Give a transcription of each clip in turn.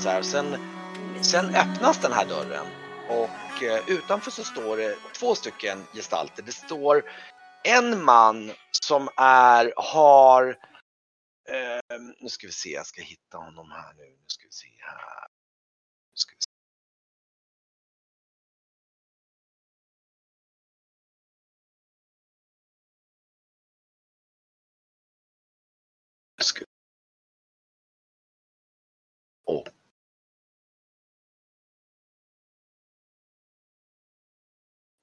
så här. Sen, sen öppnas den här dörren och eh, utanför så står det två stycken gestalter. Det står en man som är, har, eh, nu ska vi se, jag ska hitta honom här nu. Nu ska vi se här. Nu ska vi se. Ska... vi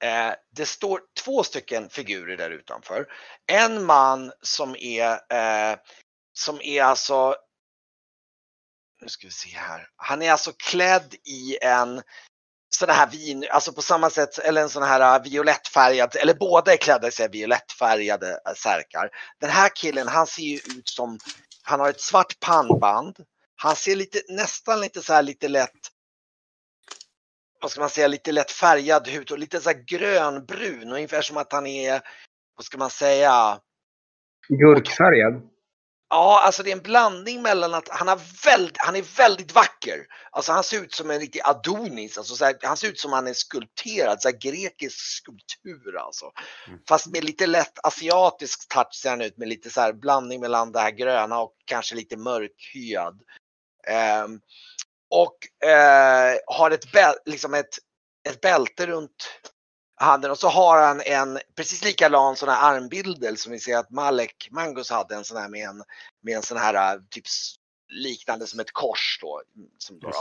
Eh, det står två stycken figurer där utanför. En man som är, eh, som är alltså, nu ska vi se här, han är alltså klädd i en sån här vin, alltså på samma sätt, eller en sån här eh, violettfärgad, eller båda är klädda i violettfärgade eh, särkar. Den här killen, han ser ju ut som, han har ett svart pannband. Han ser lite, nästan lite så här lite lätt, vad ska man säga, lite lätt färgad hud och lite så här grönbrun, ungefär som att han är, vad ska man säga? Gurkfärgad? Ja, alltså det är en blandning mellan att han, har väldigt, han är väldigt vacker. Alltså han ser ut som en riktig Adonis. Alltså så här, han ser ut som han är skulpterad, så grekisk skulptur alltså. Mm. Fast med lite lätt asiatisk touch ser han ut med lite så här blandning mellan det här gröna och kanske lite mörkhyad. Um, och uh, har ett, liksom ett, ett bälte runt handen och så har han en precis likadan sån här armbindel som vi ser att Malek Mangus hade en sån här med en, med en sån här äh, typ liknande som ett kors då. Som, då,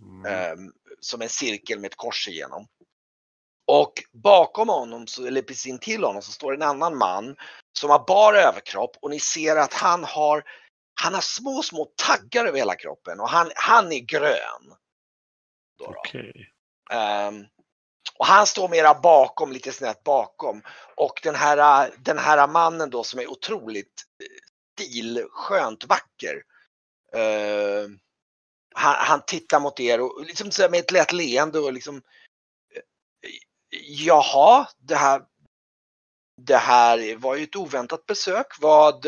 mm. um, som en cirkel med ett kors igenom. Och bakom honom, eller precis intill honom, så står en annan man som har bara överkropp och ni ser att han har, han har små, små taggar över hela kroppen och han, han är grön. Okej. Okay. Um, och han står mera bakom, lite snett bakom. Och den här, den här mannen då som är otroligt eh, stilskönt vacker. Uh, han, han, tittar mot er och liksom så med ett lätt leende och liksom eh, Jaha, det här, det här var ju ett oväntat besök. Vad,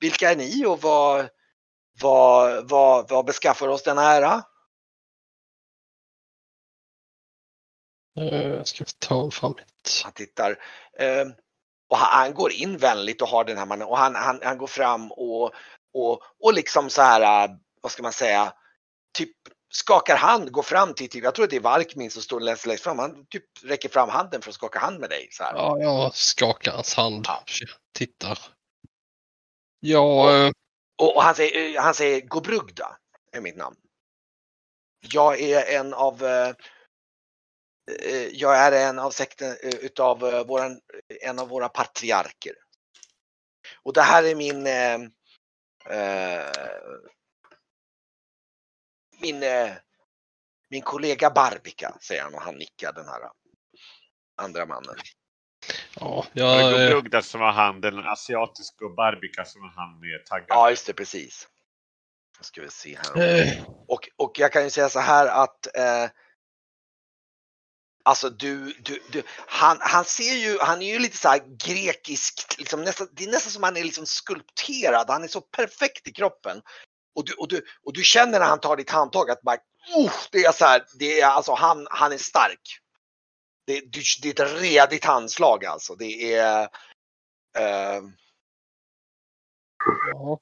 vilka är ni och vad, vad, vad, vad beskaffar oss denna ära? Uh, ska vi ta fram ett. Han tittar. Uh, och han, går in vänligt och har den här mannen och han, han, han går fram och, och, och liksom så här, uh, vad ska man säga, typ skakar hand, går fram till, typ, jag tror att det är Varkmin som står längst, längst fram, han typ räcker fram handen för att skaka hand med dig. Så här. Ja, jag skakar hans hand, ja. tittar. Ja. Och, eh, och, och, han säger, han säger Gobrugda är mitt namn. Jag är en av Eh, jag är en av sekten eh, utav eh, våran, en av våra patriarker. Och det här är min eh, min, eh, min kollega Barbika, säger han och han nickar den här andra mannen. Ja, jag... Brugda som var han, den asiatiska och Barbika som var han med taggar. Ja, just det, precis. Nu ska vi se här. Och, och jag kan ju säga så här att eh, Alltså du, du, du, han, han ser ju, han är ju lite så här grekisk, liksom nästan, det är nästan som han är liksom skulpterad, han är så perfekt i kroppen. Och du, och du, och du känner när han tar ditt handtag att bara, uh, det är så här, det är alltså han, han är stark. Det, det är ett redigt handslag alltså, det är... Uh... Ja.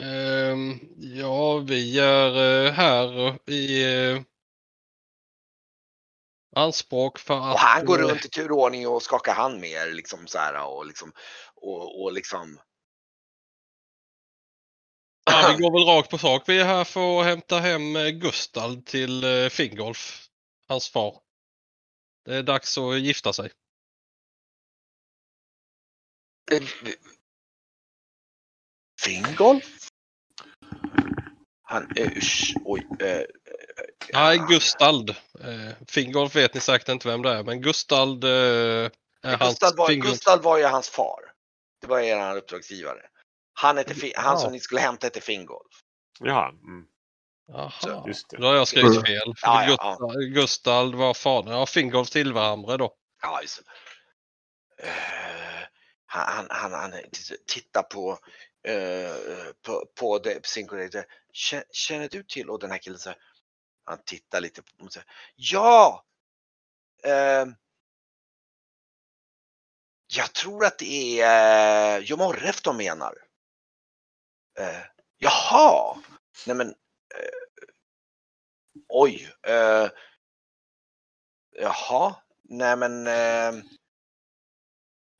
Um, ja, vi är uh, här i uh anspråk för att... Och han går runt i turordning och skakar hand med er liksom så här och liksom och, och liksom. Ja, vi går väl rakt på sak. Vi är här för att hämta hem eh, Gustav till eh, Fingolf, hans far. Det är dags att gifta sig. Fingolf? Han, uh, oj, uh, Nej, Gustald. Eh, Fingolf vet ni säkert inte vem det är, men Gustald eh, är Gustald var, Gustald var ju hans far. Det var er uppdragsgivare. Han, hette, han som ni skulle hämta hette Fingolf. Jaha. Mm. Jaha, just det. då har jag skrivit mm. fel. Ja, ja, ja. Gustald var fadern. Ja, Fingolf Silverhamre då. Ja, just uh, han, han, han tittar på, eh, på, på, det, sin kollega. Känner du till? Och den här killen så han tittar lite på mig Ja! Eh, jag tror att det är Jomorref de menar. Jaha! Nej men Oj! Eh, jaha? Nej men eh,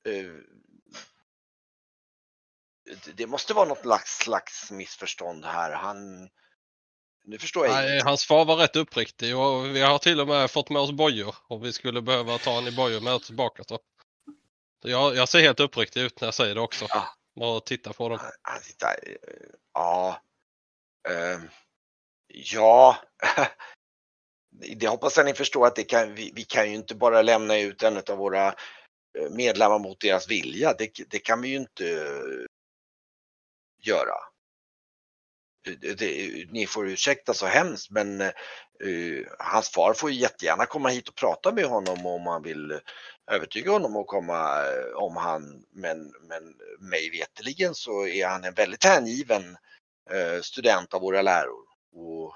eh det måste vara något slags missförstånd här. Han... Nu förstår jag Nej, hans far var rätt uppriktig och vi har till och med fått med oss bojor om vi skulle behöva ta honom i bojor med tillbaka. Så. Jag, jag ser helt uppriktig ut när jag säger det också. Ja. Och tittar på dem. Han tittar, ja. Uh, ja. det hoppas jag ni förstår att det kan, vi, vi, kan ju inte bara lämna ut en av våra eh, medlemmar mot deras vilja. Det, det kan vi ju inte göra. Det, ni får ursäkta så hemskt men uh, hans far får ju jättegärna komma hit och prata med honom om man vill eh, övertyga honom att komma uh, om han men, men mig veteligen så är han en väldigt hängiven uh, student av våra läror. Och,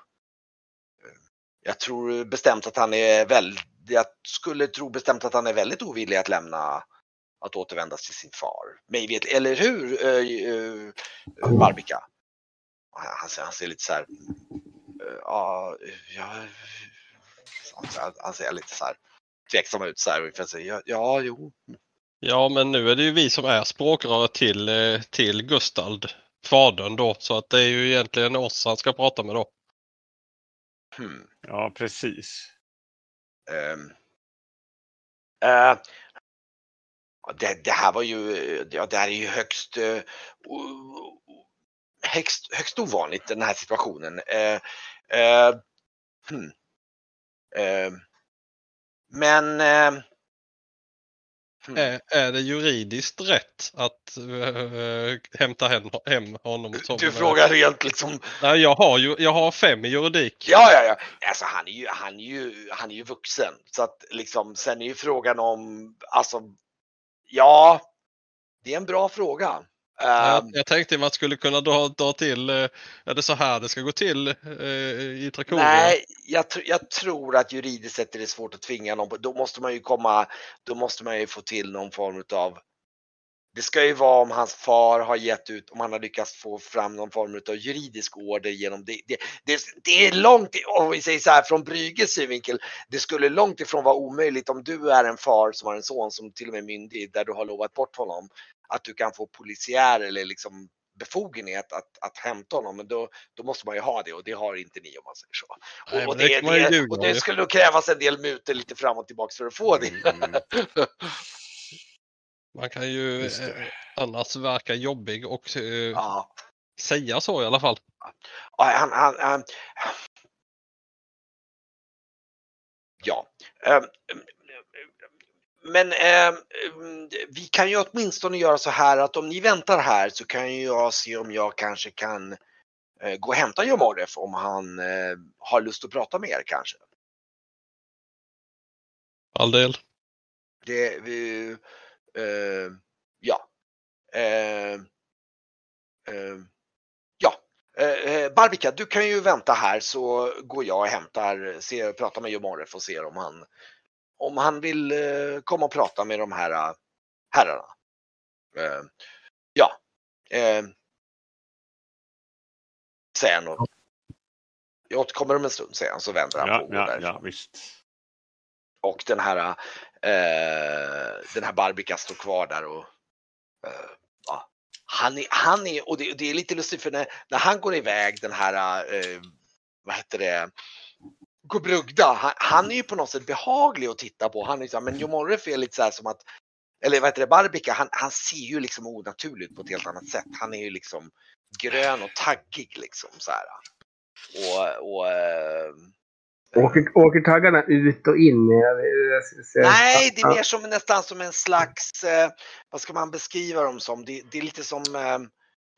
jag tror bestämt att han är väldigt, jag skulle tro bestämt att han är väldigt ovillig att lämna att återvända till sin far. Mig vet, eller hur uh, uh, Barbika? Han, han, ser lite så här, uh, ja, han, han ser lite så här tveksam ut så här ungefär så, ja, ja, jo. Ja, men nu är det ju vi som är språkrör till, till Gustald, fadern då, så att det är ju egentligen oss han ska prata med då. Hmm. Ja, precis. Um, uh, det, det, här var ju, ja, det här är ju högst, uh, högst, högst ovanligt den här situationen. Uh, hmm. men Mm. Är, är det juridiskt rätt att äh, hämta hem, hem honom? Som, du frågar rent liksom? Nej, jag har, ju, jag har fem i juridik. Ja, ja, ja. Alltså, han, är ju, han, är ju, han är ju vuxen. Så att liksom, sen är ju frågan om, alltså, ja, det är en bra fråga. Jag, ehm. jag tänkte man skulle kunna dra, dra till, eh, är det så här det ska gå till eh, i Trakoria? Nej, jag, jag, tror att juridiskt sett är det svårt att tvinga någon. Då måste man ju komma, då måste man ju få till någon form av det ska ju vara om hans far har gett ut, om han har lyckats få fram någon form av juridisk order genom det. Det, det, det är långt, om vi säger så här från Brygges synvinkel, det skulle långt ifrån vara omöjligt om du är en far som har en son som till och med är myndig, där du har lovat bort honom, att du kan få polisiär eller liksom befogenhet att, att hämta honom, men då, då måste man ju ha det och det har inte ni om man säger så. Nej, och, det, det, det, och det skulle krävas en del mutor lite fram och tillbaks för att få det. Mm. mm. Man kan ju eh, annars verka jobbig och eh, ja. säga så i alla fall. Ja, han, han, han, ja. Men eh, vi kan ju åtminstone göra så här att om ni väntar här så kan jag se om jag kanske kan eh, gå och hämta Jomoref om han eh, har lust att prata med er kanske. All del. Det, vi, eh, ja. Eh, eh, ja. Barbika, du kan ju vänta här så går jag och hämtar, ser, pratar med Jomoref och ser om han om han vill eh, komma och prata med de här eh, herrarna. Eh, ja. Säger han och, Jag återkommer om en stund, säger han, så vänder han ja, på och ja, ja, visst. Och den här, eh, den här Barbika står kvar där och eh, ja, han är, han är, och det, det, är lite lustigt för när, när han går iväg den här, eh, vad heter det, Gubrugda, han, han, är ju på något sätt behaglig att titta på. Han är så här, men Jomorref är lite så som att, eller vad heter det, Barbika, han, han ser ju liksom onaturligt på ett helt annat sätt. Han är ju liksom grön och taggig liksom så här. Och, och äh, Åker, åker taggarna ut och in? Nej, det är mer som nästan som en slags, eh, vad ska man beskriva dem som? Det, det är lite som eh,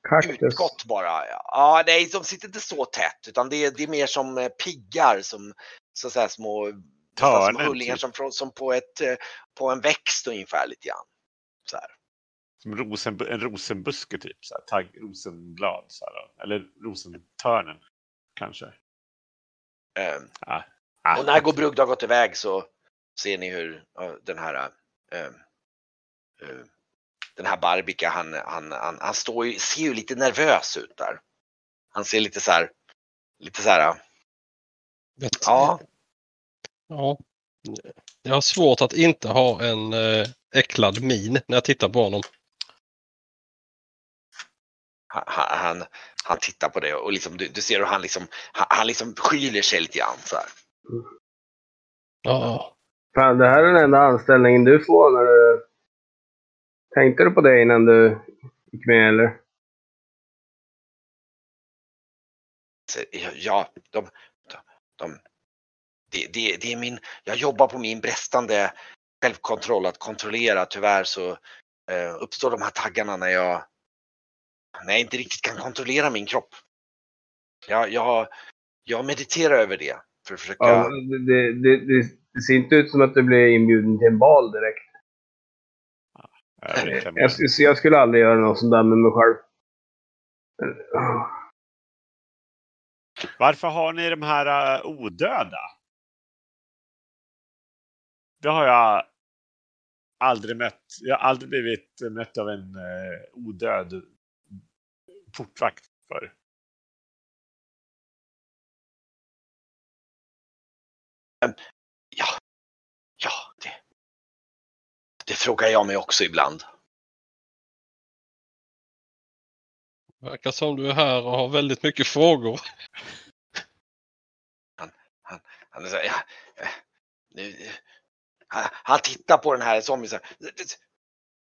Kaktus. Utgått bara. Ja, nej, de sitter inte så tätt utan det är, det är mer som eh, piggar som så att säga, små Törnen, hullingar typ. som, som på, ett, eh, på en växt ungefär lite grann. Så här. Som rosen, en rosenbuske typ. Så här, tagg, rosenblad. Så här, eller rosentörnen kanske. Eh, Ah. Ah, och när Gobrugd har gått iväg så ser ni hur den här eh, eh, den här Barbika, han, han, han, han står ju, ser ju lite nervös ut där. Han ser lite så här, lite så här, Vet- ja, ja. Jag har svårt att inte ha en eh, äcklad min när jag tittar på honom. han, han, han tittar på det och liksom, du, du ser hur han liksom, han, han liksom skyler sig lite grann så här. Ja, Fan, det här är den enda anställningen du får när du... Tänkte du på det innan du gick med eller? Så, Ja, de, de, de det, det, det är min, jag jobbar på min bristande självkontroll att kontrollera. Tyvärr så eh, uppstår de här taggarna när jag, när jag inte riktigt kan kontrollera min kropp. Jag, jag, jag mediterar över det för att försöka. Ja, det, det, det, det ser inte ut som att du blir inbjuden till en bal direkt. Jag vet inte. Jag, jag skulle aldrig göra något sånt där med mig själv. Varför har ni de här uh, odöda? Det har jag aldrig mött. Jag har aldrig blivit mött av en uh, odöd portvakt för. Det frågar jag mig också ibland. verkar som du är här och har väldigt mycket frågor. Han, är så här, ja, eh, nu, han, han tittar på den här zombien så här.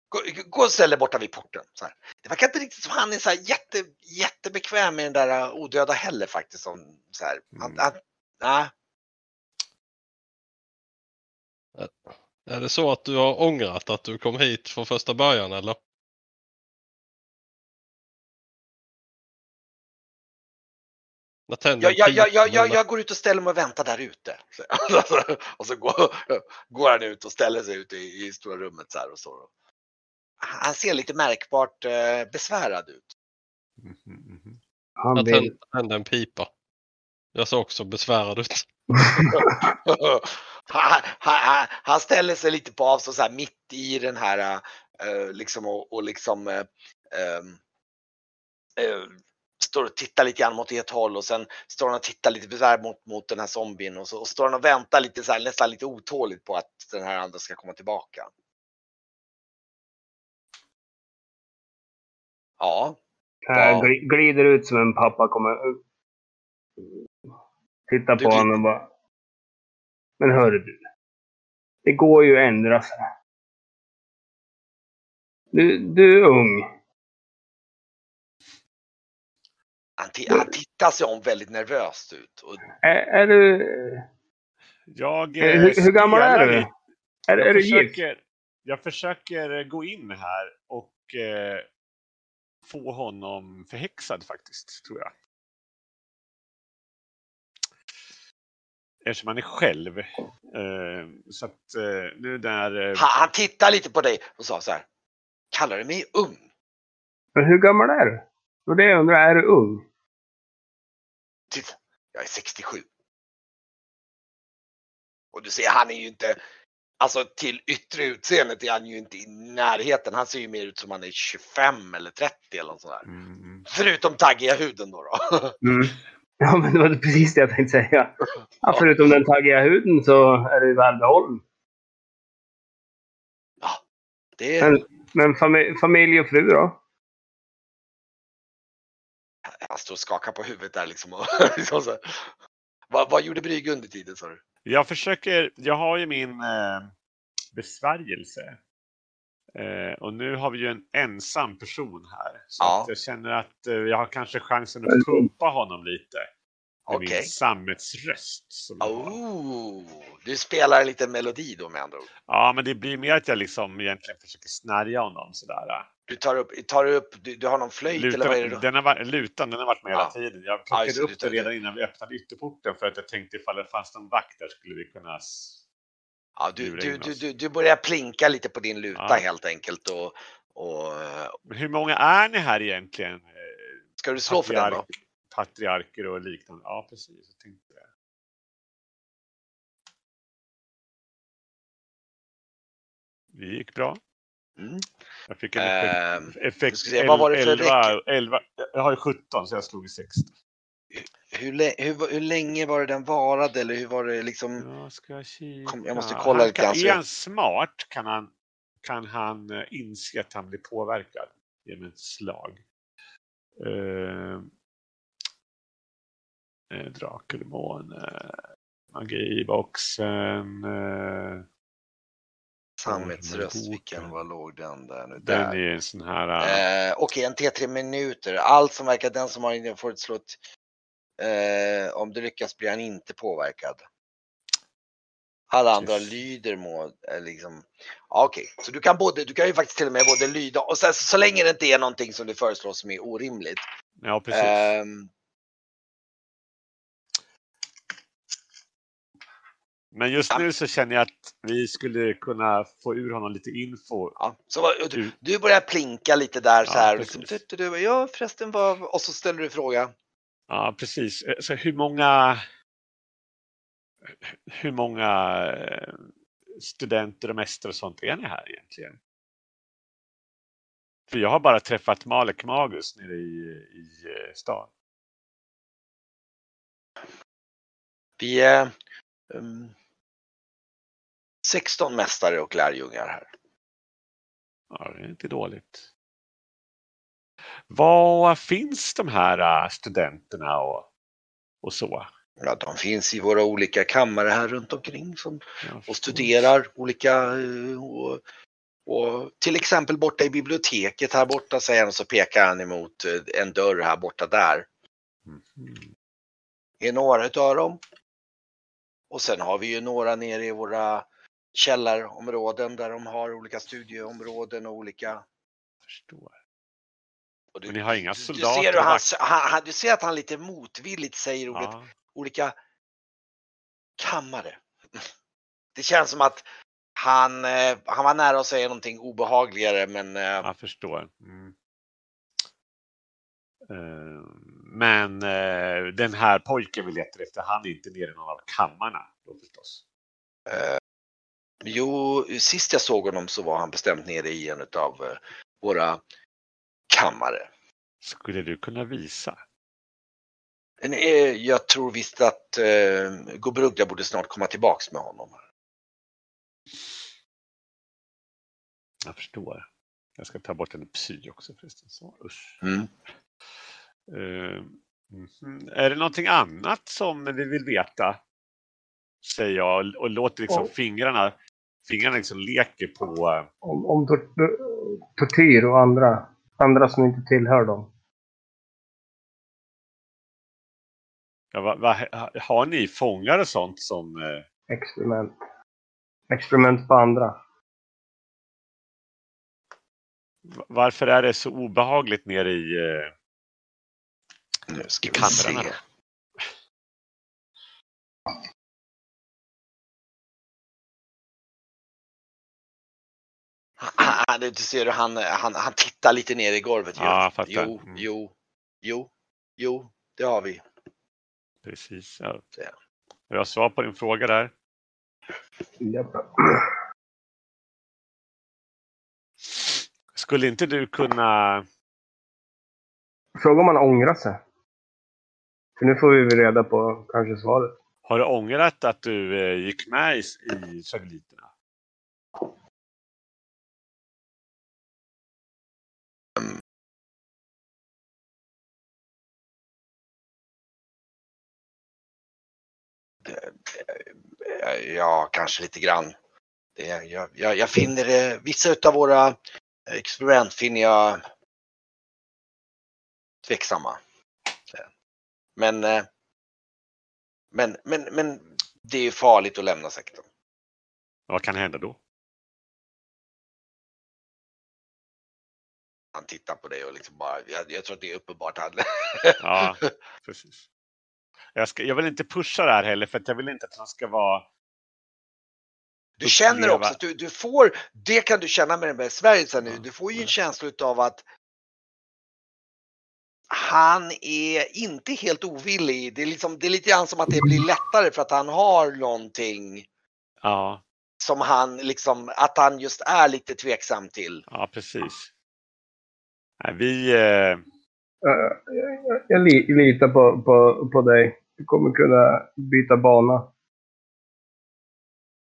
Gå, gå och ställ dig borta vid porten. Så här. Det verkar inte riktigt som han är så här jätte, jättebekväm med den där odöda heller faktiskt. Som, så här. Han, Mm. han, nej. Är det så att du har ångrat att du kom hit från första början eller? Jag, jag, jag, jag, jag, jag går ut och ställer mig och väntar där ute. Så, och så går, går han ut och ställer sig ute i, i stora rummet så här och så. Han ser lite märkbart eh, besvärad ut. Mhm, mhm. Han Jag vill... tänder, tänder en pipa. Jag ser också besvärad ut. han, han, han- ställer sig lite på avstånd så här mitt i den här eh, liksom och, och liksom ehm, eh, står och tittar lite grann mot ert håll och sen står han och tittar lite besvär mot, mot den här zombien och så och står han och väntar lite så här, nästan lite otåligt på att den här andra ska komma tillbaka. Ja, gli- glider ut som en pappa kommer... Tittar Du på honom och bara... Men hörru du. Det går ju att ändra sig. Du, du är ung. han, han tittar sig om väldigt nervöst ut. Och, Är, är du... Jag, Hur, eh, hur gammal är du? Är, är Jag du gift? försöker, jag försöker gå in här och eh, få honom förhäxad faktiskt, tror jag. Eftersom han är själv. Eh, så att eh, nu när... Eh, han, han tittar lite på dig och sa så här. Kallar du mig ung? Men hur gammal är du? Det det jag undrar. Är du ung? Titta, jag är 67. Och du ser, han är ju inte, alltså till yttre utseendet är han ju inte i närheten. Han ser ju mer ut som han är 25 eller 30 eller något sånt där. mm, Förutom taggiga huden då. då. Mm. Ja, men det var precis det jag tänkte säga. Ja, förutom den taggiga huden så är du välbehållen. Det är, Men, men familj, familj och fru då? han står och skakar på huvudet där liksom. Och, liksom så. Vad, vad gjorde Brygge under tiden sa du? Jag försöker, jag har ju min eh, besvärjelse. Eh, och nu har vi ju en ensam person här. Så Ja. jag känner att eh, jag har kanske chansen att pumpa honom lite. Med Okej. min sammetsröst. Som. Oh, du spelar en liten melodi då med andra ord. Ja, men det blir mer att jag liksom egentligen försöker snärja honom sådär. Du tar upp, tar du upp, du, du har någon flöjt eller vad är det då? den har, lutan, den har varit med Ja. hela tiden. Jag Ja, plockade det, upp det redan innan vi öppnade ytterporten för att jag tänkte ifall det fanns någon vakt där skulle vi kunna... Ja, du, du, du, du, börjar plinka lite på din luta Ja. helt enkelt och, och, Men hur många är ni här egentligen? Ska du slå för den då? Patriark- Patriarker och liknande. Ja, precis. Jag tänkte det. Det gick bra. Mm. Jag fick en effekt. effekt ska se, vad var det för 11, 11, Jag har ju 17 så jag slog i 16. Hur, hur, hur länge var det den varade eller hur var det liksom? Jag ska kika. Kom, jag måste kolla lite grann. är han smart kan han, kan han eh, inse att han blir påverkad genom ett slag. Uh, uh, Drakelmån, uh, magiboxen. Uh, Sammetsröst, boken. vilken, vad låg den där nu? den Där. är en sån här... eh, Eh, Okej, en T3 minuter. Allt som verkar den som har in får ett slott. Eh, om du lyckas blir han inte påverkad. Alla andra Precis. lyder må, eh, liksom. Ja, Okej, så du kan både, du kan ju faktiskt till och med både lyda och sen, så länge det inte är någonting som du föreslår som är orimligt. ja, precis. Ehm, Men just nu så känner jag att vi skulle kunna få ur honom lite info. ja, så du, Du- börjar plinka lite där så Ja, här. precis. Liksom, du, du, du, ja, förresten vad, och så ställer du fråga. Ja, precis. Eh, Så hur många hur många eh, studenter och mästare och sånt är ni här egentligen? För jag har bara träffat Malek Magus nere i, i eh, stan. Vi är um, 16 mästare och lärjungar här. Ja, det är inte dåligt. Var finns de här eh, studenterna och, och så? Ja, de finns i våra olika kammare här runt omkring som, och studerar olika eh, och, och till exempel borta i biblioteket här borta säger han så pekar han emot eh, en dörr här borta där. Mhm. är några utav dem. Och sen har vi ju några nere i våra källarområden där de har olika studieområden och olika. Förstår. Och Men ni har inga du, du, soldater ser han, han, du ser att han lite motvilligt säger ordet Ja, olika kammare. Det känns som att han, eh, han var nära att säga någonting obehagligare men eh, jag förstår. Mm. Eh, Men den här pojken vi letar efter, han är inte nere i någon av kammarna då förstås. jo, sist jag såg honom så var han bestämt nere i en av våra kammare. Skulle du kunna visa? Eh, jag tror visst att eh, Gobrugda borde snart komma tillbaks med honom. Jag förstår. Jag ska ta bort en psy också förresten. Så, usch. Mm. Mhm. Är det någonting annat som vi vill veta? Säger jag och låter liksom Ja. fingrarna, fingrarna liksom leker på eh, Om, om tor tortyr och andra, andra som inte tillhör dem. Ja, va, va, har ni fångar och sånt som... Eh, Experiment. Experiment på andra. va- varför är det så obehagligt nere i... Eh, Nu ska I vi kamrarna Han, han, du ser hur han, han, han tittar lite ner i golvet. Ja, jag fattar. Jo, Mm. jo, jo, jo, det har vi. precis. Ja. Ja. Jag har svar på din fråga där. Japp. Skulle inte du kunna... Fråga om man ångrar sig. För nu får vi reda på kanske svaret. Har du ångrat att du eh, gick med i, i? Ja, kanske lite grann. Det, jag, jag, jag finner det, vissa utav våra experiment finner jag tveksamma. Men, eh, men, men, men det är farligt att lämna sektorn. Vad kan hända då? Han tittar på dig och liksom bara, jag, jag tror att det är uppenbart. Han, Ja, precis. Jag, ska, jag vill inte pusha det här heller för att jag vill inte att han ska vara Du känner också att du, du får, det kan du känna med den med Sverige nu, Ja. du får ju en känsla utav att han är inte helt ovillig. Det är, liksom, det är lite grann som att det blir lättare för att han har någonting Ja, som han liksom, att han just är lite tveksam till. ja precis. Nej, vi... Jag- jag- Jag li- litar på, på, på dig. Du kommer kunna byta bana.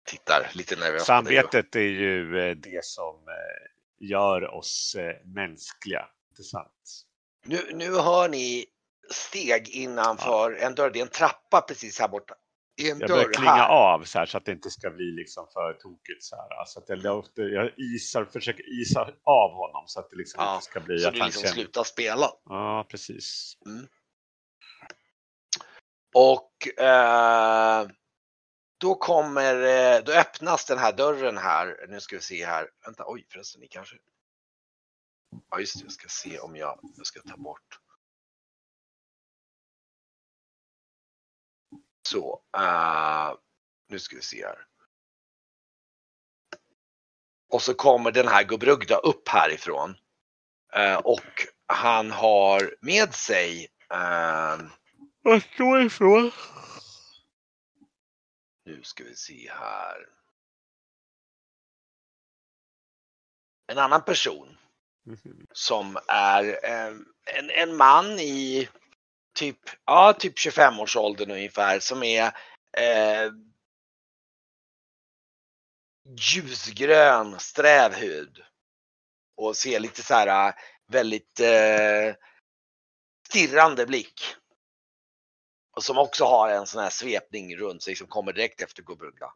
Tittar lite nervöst samvetet är ju eh, det som eh, gör oss eh, mänskliga. Inte sant? Nu, nu hör ni steg innanför en dörr. Det är en trappa precis här borta. Är en Jag börjar klinga här. av så här så att det inte ska bli liksom för tokigt så här. Alltså att jag, låter, jag isar, försöker isa av honom så att det liksom Ja, inte ska bli Så att du liksom känner... slutar spela. Ja, precis. Och eh, då kommer, eh, då öppnas den här dörren här. Nu ska vi se här. Vänta, oj förresten, ni kanske. Ja just det, jag ska se om jag, jag ska ta bort. Så, eh, nu ska vi se här. Och så kommer den här Gubrugda upp härifrån. Eh, och han har med sig Vad står ifrån? Nu ska vi se här. En annan person Mhm. som är en, en man i typ, ja, typ 25-årsåldern ungefär som är eh, ljusgrön, sträv hud. Och ser lite så här väldigt eh, stirrande blick. Och som också har en sån här svepning runt sig som kommer direkt efter Gubrugda.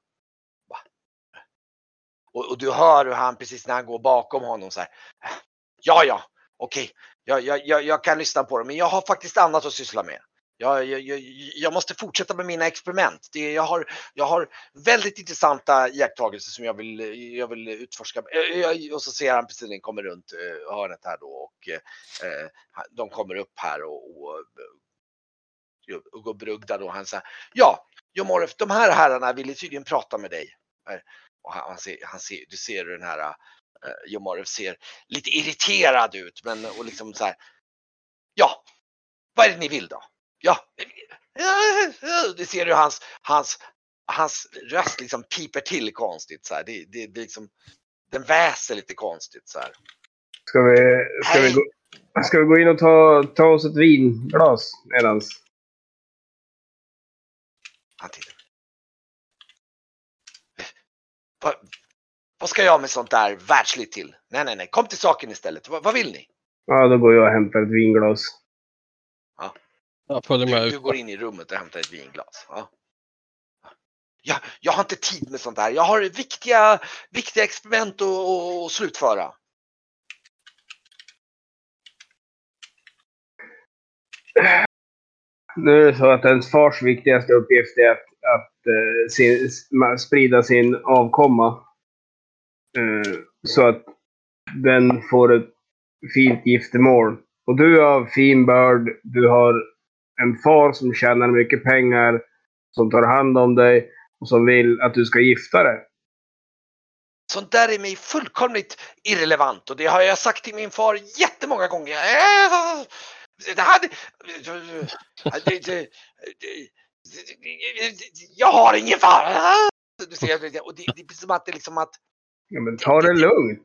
Och, och du hör hur han precis när han går bakom honom så här. Ja, ja, okej, jag, jag, jag, jag kan lyssna på det, men jag har faktiskt annat att syssla med. Jag, jag, jag, jag måste fortsätta med mina experiment. Det, jag, har, jag har väldigt intressanta iakttagelser som jag vill, jag vill utforska. Eh, och så ser han precis när kommer runt eh, hörnet här då och eh, eh de kommer upp här och, och och Brugda då, han säger ja, Jomorf, de här herrarna ville tydligen prata med dig. Och han, han ser, han ser, du ser den här uh, Jomorf ser lite irriterad ut, men och liksom så här. Ja, vad är det ni vill då? Ja, du ser hur hans, hans, hans röst liksom piper till konstigt så här. Det, det, det liksom, den väser lite konstigt så här. Ska vi, ska vi, gå, ska vi gå in och ta, ta oss ett vinglas medans? Han tittar. Vad ska jag med sånt där världsligt till? Nej, nej, nej. Kom till saken istället. Vad, vad vill ni? Ja, då går jag och hämtar ett vinglas. Jag följer med Du, du går in i rummet och hämtar ett vinglas. Ja. Ja, jag har inte tid med sånt där. Jag har viktiga, viktiga experiment att, att, att slutföra. Nu är det så att ens fars viktigaste uppgift är att, att eh, sin, ma- sprida sin avkomma. Eh, så att den får ett fint giftermål. Och du har fin börd. Du har en far som tjänar mycket pengar. Som tar hand om dig. Och som vill att du ska gifta dig. Sånt där är mig fullkomligt irrelevant och det har jag sagt till min far jättemånga gånger. Eh, det hade... det- det- det- Jag har ingen far! Och det, det är som att det liksom att... Ja, men ta det lugnt.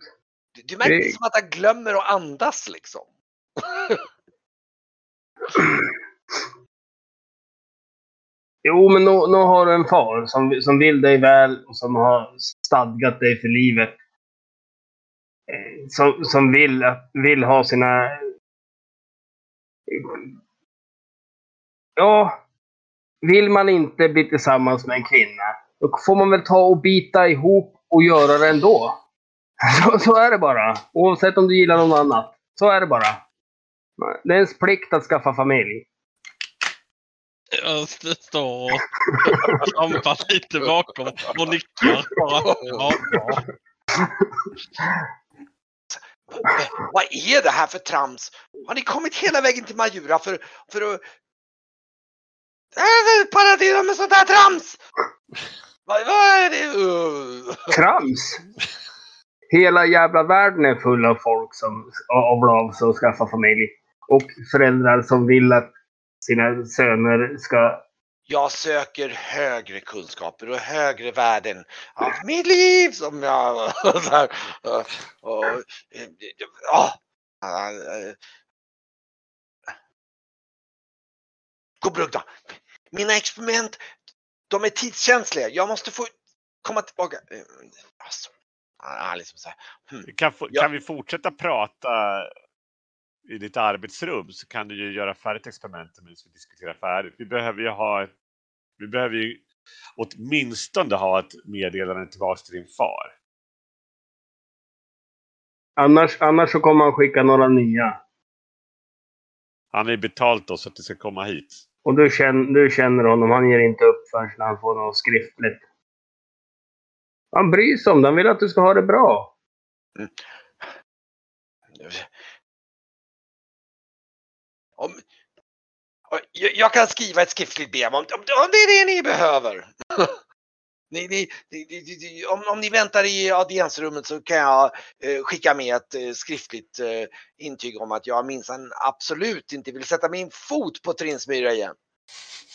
Du, du märker Det- som att han glömmer att andas liksom. Jo, men nu, nu har du en far som, som vill dig väl och som har stadgat dig för livet. Eh, Som, som vill, vill ha sina... Ja, vill man inte bli tillsammans med en kvinna, då får man väl ta och bita ihop och göra det ändå. Så, så är det bara. Oavsett om du gillar någon annat. Så är det bara. Det är ens plikt att skaffa familj. Jag står och trampar lite bakom och nickar bara. Ja, ja. Vad är det här för trams? Har ni kommit hela vägen till Majura för, för att... Äh, Paradera med sånt här trams! Vad, vad är det? Trams! Hela jävla världen är full av folk som avlar sig och skaffar familj. Och föräldrar som vill att sina söner ska... Jag söker högre kunskaper och högre värden av mitt liv som jag... Här, och, och, ja. Godbrugda. Mina experiment, de är tidskänsliga. Jag måste få komma tillbaka. Alltså, liksom så här. Hmm. Kan, få, Ja. kan vi fortsätta prata i ditt arbetsrum så kan du ju göra färdigt experimentet medan vi diskuterar färdigt. Vi behöver ju ha ett, vi behöver ju åtminstone ha ett meddelande tillbaka till din far. Annars, annars så kommer han skicka några nya. Han har ju betalt oss att du ska komma hit. Och du känner, du känner honom. Han ger inte upp förrän han får något skriftligt. Han bryr sig om dig, Han vill att du ska ha det bra. Mm. Om, jag, jag kan skriva ett skriftligt brev om, om, om det är det ni behöver. Ni, ni, ni, om, om ni väntar i audiensrummet så kan jag eh, skicka med ett eh, skriftligt eh, intyg om att jag minsann absolut inte vill sätta min fot på Trinsmyra igen.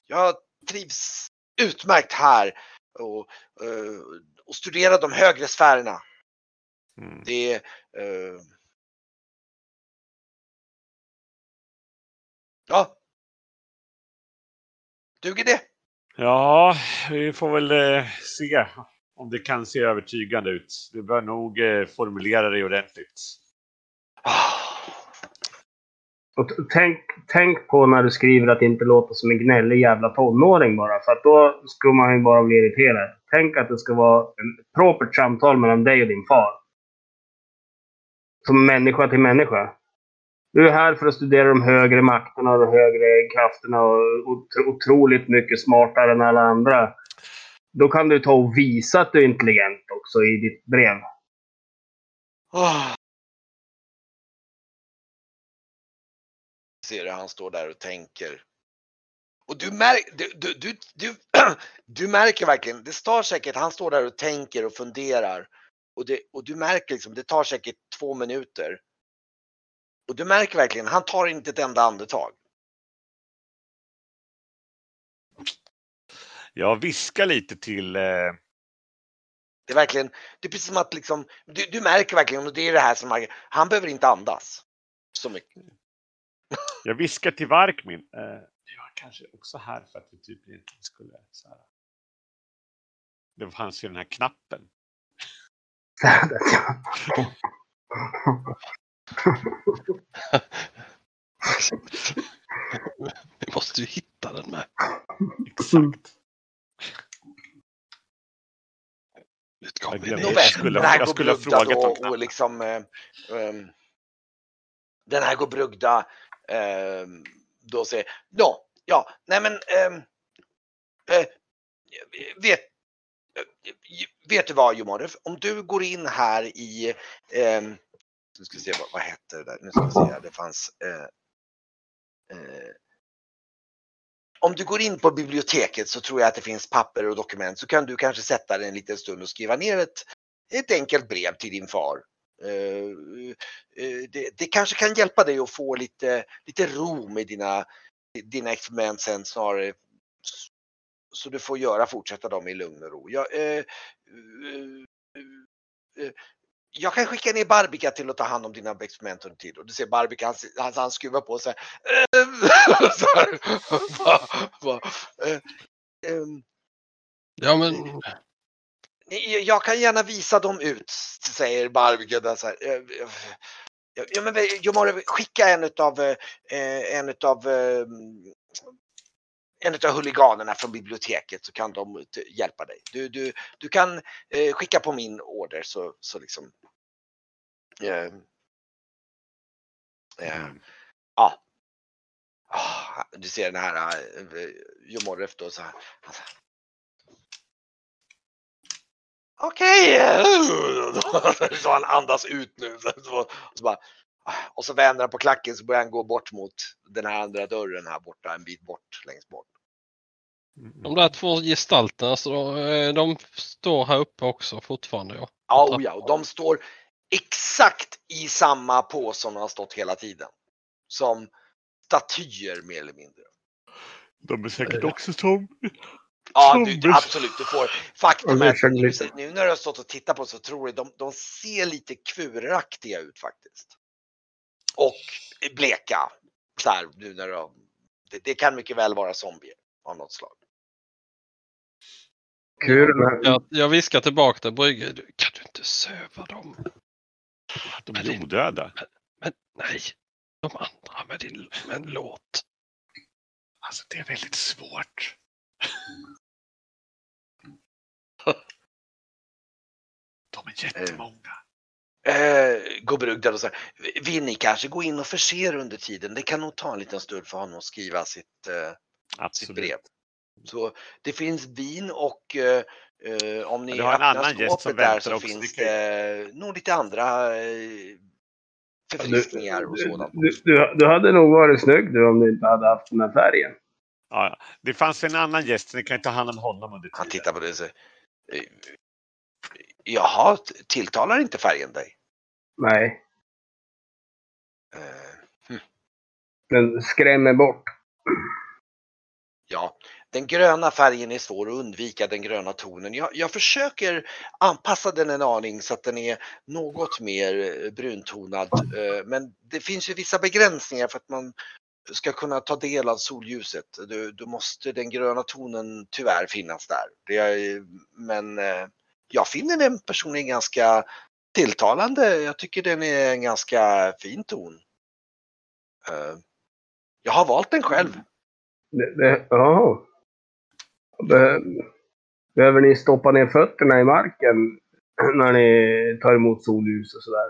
Jag trivs utmärkt här och, eh, och studerar de högre sfärerna. Mm. Det eh, Ja. Duger det? Ja, vi får väl eh, se om det kan se övertygande ut. Du bör nog eh, formulera dig ordentligt. Ah. Och tänk, tänk på när du skriver att det inte låter som en gnällig jävla tonåring bara. För att då skulle man ju bara bli irriterad. Tänk att det ska vara ett propert samtal mellan dig och din far. Som människa till människa. Du är här för att studera de högre makterna och de högre krafterna och otroligt mycket smartare än alla andra. Då kan du ta och visa att du är intelligent också i ditt brev. Oh. Ser du, han står där och tänker. Och du, mär, du, du, du, du, du märker verkligen, det står säkert, han står där och tänker och funderar. Och, det, och du märker liksom, det tar säkert två minuter. Och du märker verkligen, han tar inte ett enda andetag. Jag viskar lite till... Eh, Det är verkligen, det är precis som att liksom, du, du märker verkligen, och det är det här som man, han behöver inte andas så mycket. jag viskar till Varkmin. Eh, jag kanske också här för att vi typ egentligen skulle... Så här. Det fanns ju den här knappen. Vi måste ju hitta den med. Exakt. Jag glömde. skulle- den här jag går skulle ha frågat om och liksom eh, ehm, Den här går Brugda ehm, då säger ja, ja, nej men ehm, eh, vet, eh, vet du vad Jomoref? Om du går in här i ehm, nu ska vi se vad, vad hette det där? Nu ska vi se det fanns eh, eh, om du går in på biblioteket så tror jag att det finns papper och dokument så kan du kanske sätta dig en liten stund och skriva ner ett, ett enkelt brev till din far. Eh, eh det, det kanske kan hjälpa dig att få lite, lite ro med dina, dina experiment sen snarare så du får göra, fortsätta dem i lugn och ro. Jag, eh, eh, eh jag kan skicka ner Barbika till att ta hand om dina experiment under tid. Och du ser Barbika, han, han, han skruvar på sig. Eh, så här. Va- va- eh, ehm, Ja men jag kan gärna visa dem ut, säger Barbika. Där så här. Eh, eh, Ja, men Jomare, skicka en utav, en utav, en utav huliganerna från biblioteket så kan de hjälpa dig. Du, du, du kan eh, skicka på min order så, så liksom. Eh, eh, ja. Ah, du ser den här uh, Jomorref då så här. Okej! Så han andas ut nu. Så bara, och så vänder han på klacken så börjar han gå bort mot den här andra dörren här borta, en bit bort, längst bort. De där två gestalterna, så eh, de står här uppe också fortfarande. Ja. Ja, oh ja, och de står exakt i samma påse som de har stått hela tiden. Som statyer mer eller mindre. De är säkert också som... Ja, du, absolut. Du får, faktum är att nu när du har stått och tittat på så tror jag de, de ser lite kvuraktiga ut faktiskt. Och bleka. Så här, nu när de, det, det kan mycket väl vara zombier av något slag. Kurorna, Jag, jag viskar tillbaka till Brygge. Kan du inte söva dem? De är odöda. Men nej, de andra med din med en låt. Alltså det är väldigt svårt. De är jättemånga. Eh, där och säger, vill ni kanske gå in och förse er under tiden? Det kan nog ta en liten stund för honom att skriva sitt, eh, sitt brev. Så det finns vin och eh, eh, om ni har en annan gäst som där så också. finns ju- det nog lite andra eh, förfriskningar och sådant. du, du, du hade nog varit snygg du om du inte hade haft den här färgen. Ja, det fanns en annan gäst, så ni kan ta hand om honom under Han tiden. tittar på det och säger, eh, jaha, tilltalar inte färgen dig? Nej, Eh, den skrämmer bort. Ja, den gröna färgen är svår att undvika, den gröna tonen. Jag, jag försöker anpassa den en aning så att den är något mer eh, bruntonad. eh, Men det finns ju vissa begränsningar för att man ska kunna ta del av solljuset. Du, du måste, den gröna tonen tyvärr finnas där. Det är, men jag finner den personligen ganska tilltalande. Jag tycker den är en ganska fin ton. Eh, Jag har valt den själv. Det, det. Be, behöver ni stoppa ner fötterna i marken när ni tar emot solljus och sådär?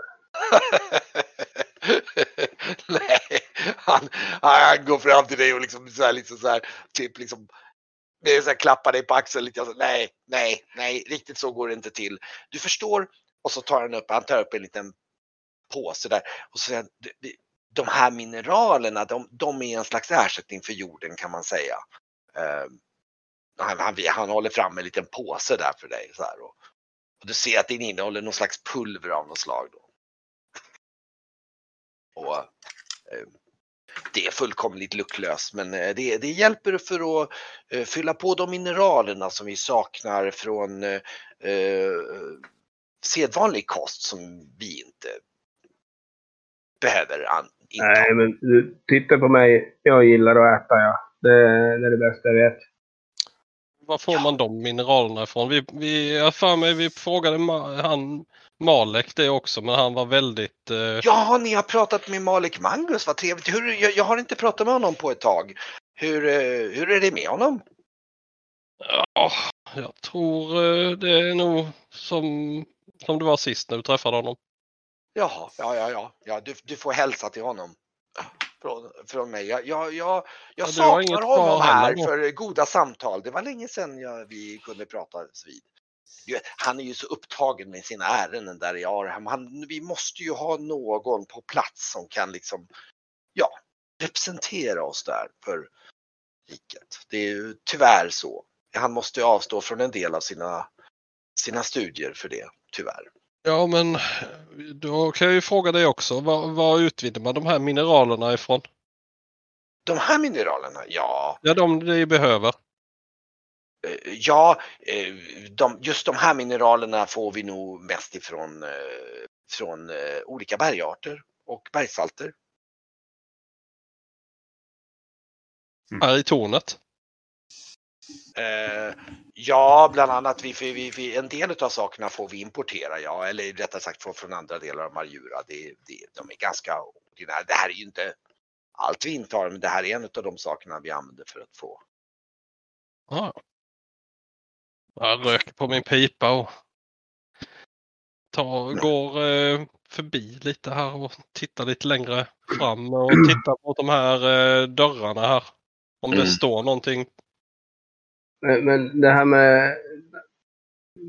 Nej, han, han går fram till dig och liksom så här, liksom så här, typ liksom det är så här, klappar dig på axeln lite. Alltså, nej, nej, nej, riktigt så går det inte till. Du förstår? Och så tar han upp, han tar upp en liten påse där och så säger han, de här mineralerna, de, de är en slags ersättning för jorden kan man säga. Eh, han, han, han håller fram en liten påse där för dig så här och, och du ser att den innehåller någon slags pulver av något slag. Då. Och, eh, det är fullkomligt luktlöst men eh, det, det hjälper för att eh, fylla på de mineralerna som vi saknar från eh, eh, sedvanlig kost som vi inte behöver inta. Nej, men du, titta på mig. Jag gillar att äta, ja. Det, det är det bästa jag vet. Var får Ja. man de mineralerna ifrån? Vi, vi, jag för mig vi frågade han Malek det också men han var väldigt... Eh, Ja, ni har pratat med Malik Mangus, vad trevligt. Hur, jag, jag har inte pratat med honom på ett tag. Hur, eh, hur är det med honom? ja, jag tror eh, det är nog som, som det var sist när du träffade honom. Jaha, ja, ja, ja, ja du, du får hälsa till honom. Från, från mig. Jag, jag, jag, jag Ja, saknar honom här för goda samtal. Det var länge sedan jag, vi kunde prata vid. Han är ju så upptagen med sina ärenden där i Arham. Han, vi måste ju ha någon på plats som kan liksom, ja, representera oss där för riket. Det är ju tyvärr så. Han måste ju avstå från en del av sina, sina studier för det, tyvärr. Ja men då kan jag ju fråga dig också. Var, var utvinner man de här mineralerna ifrån? De här mineralerna, ja, Ja, de ni behöver. Eh, Ja, eh, de, just de här mineralerna får vi nog mest ifrån eh, från olika bergarter och bergssalter. Här i tornet. Eh, ja, bland annat vi, vi, vi, en del av sakerna får vi importera, ja, eller rättare sagt från, från andra delar av Marjura. Det, det, de är ganska ordinära. Det här är ju inte allt vi intar, men det här är en av de sakerna vi använder för att få. Ja. Jag röker på min pipa och tar, går eh, förbi lite här och tittar lite längre fram och tittar på de här eh, dörrarna här. Om det Mm. står någonting. Men, det här med...